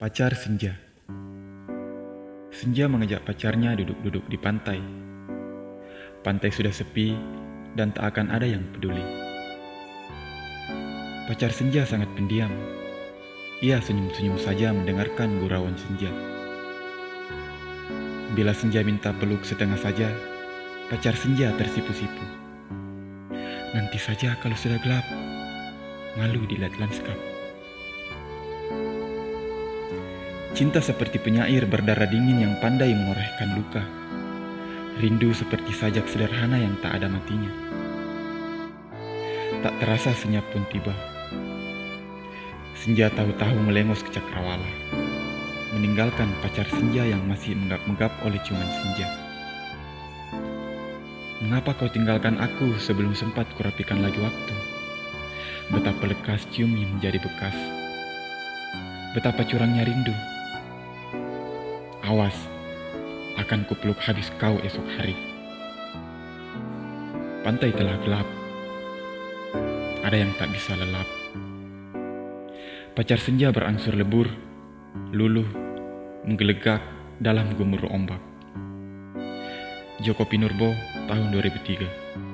Pacar Senja Senja mengajak pacarnya duduk-duduk di pantai. Pantai sudah sepi dan tak akan ada yang peduli. Pacar Senja sangat pendiam. Ia senyum-senyum saja mendengarkan gurauan Senja. Bila Senja minta peluk setengah saja, pacar Senja tersipu-sipu. Nanti saja kalau sudah gelap, malu dilihat lanskap. Cinta seperti penyair berdarah dingin yang pandai menorehkan luka. Rindu seperti sajak sederhana yang tak ada matinya. Tak terasa senyap pun tiba. Senja tahu-tahu melengos ke cakrawala. Meninggalkan pacar senja yang masih menggap-menggap oleh ciuman senja. Mengapa kau tinggalkan aku sebelum sempat kurapikan lagi waktu? Betapa lekas cium yang menjadi bekas. Betapa curangnya rindu. Awas, akan kupeluk habis kau esok hari. Pantai telah gelap. Ada yang tak bisa lelap. Pacar senja berangsur lebur, luluh, menggelegak dalam gemuruh ombak. Joko Pinurbo, tahun 2003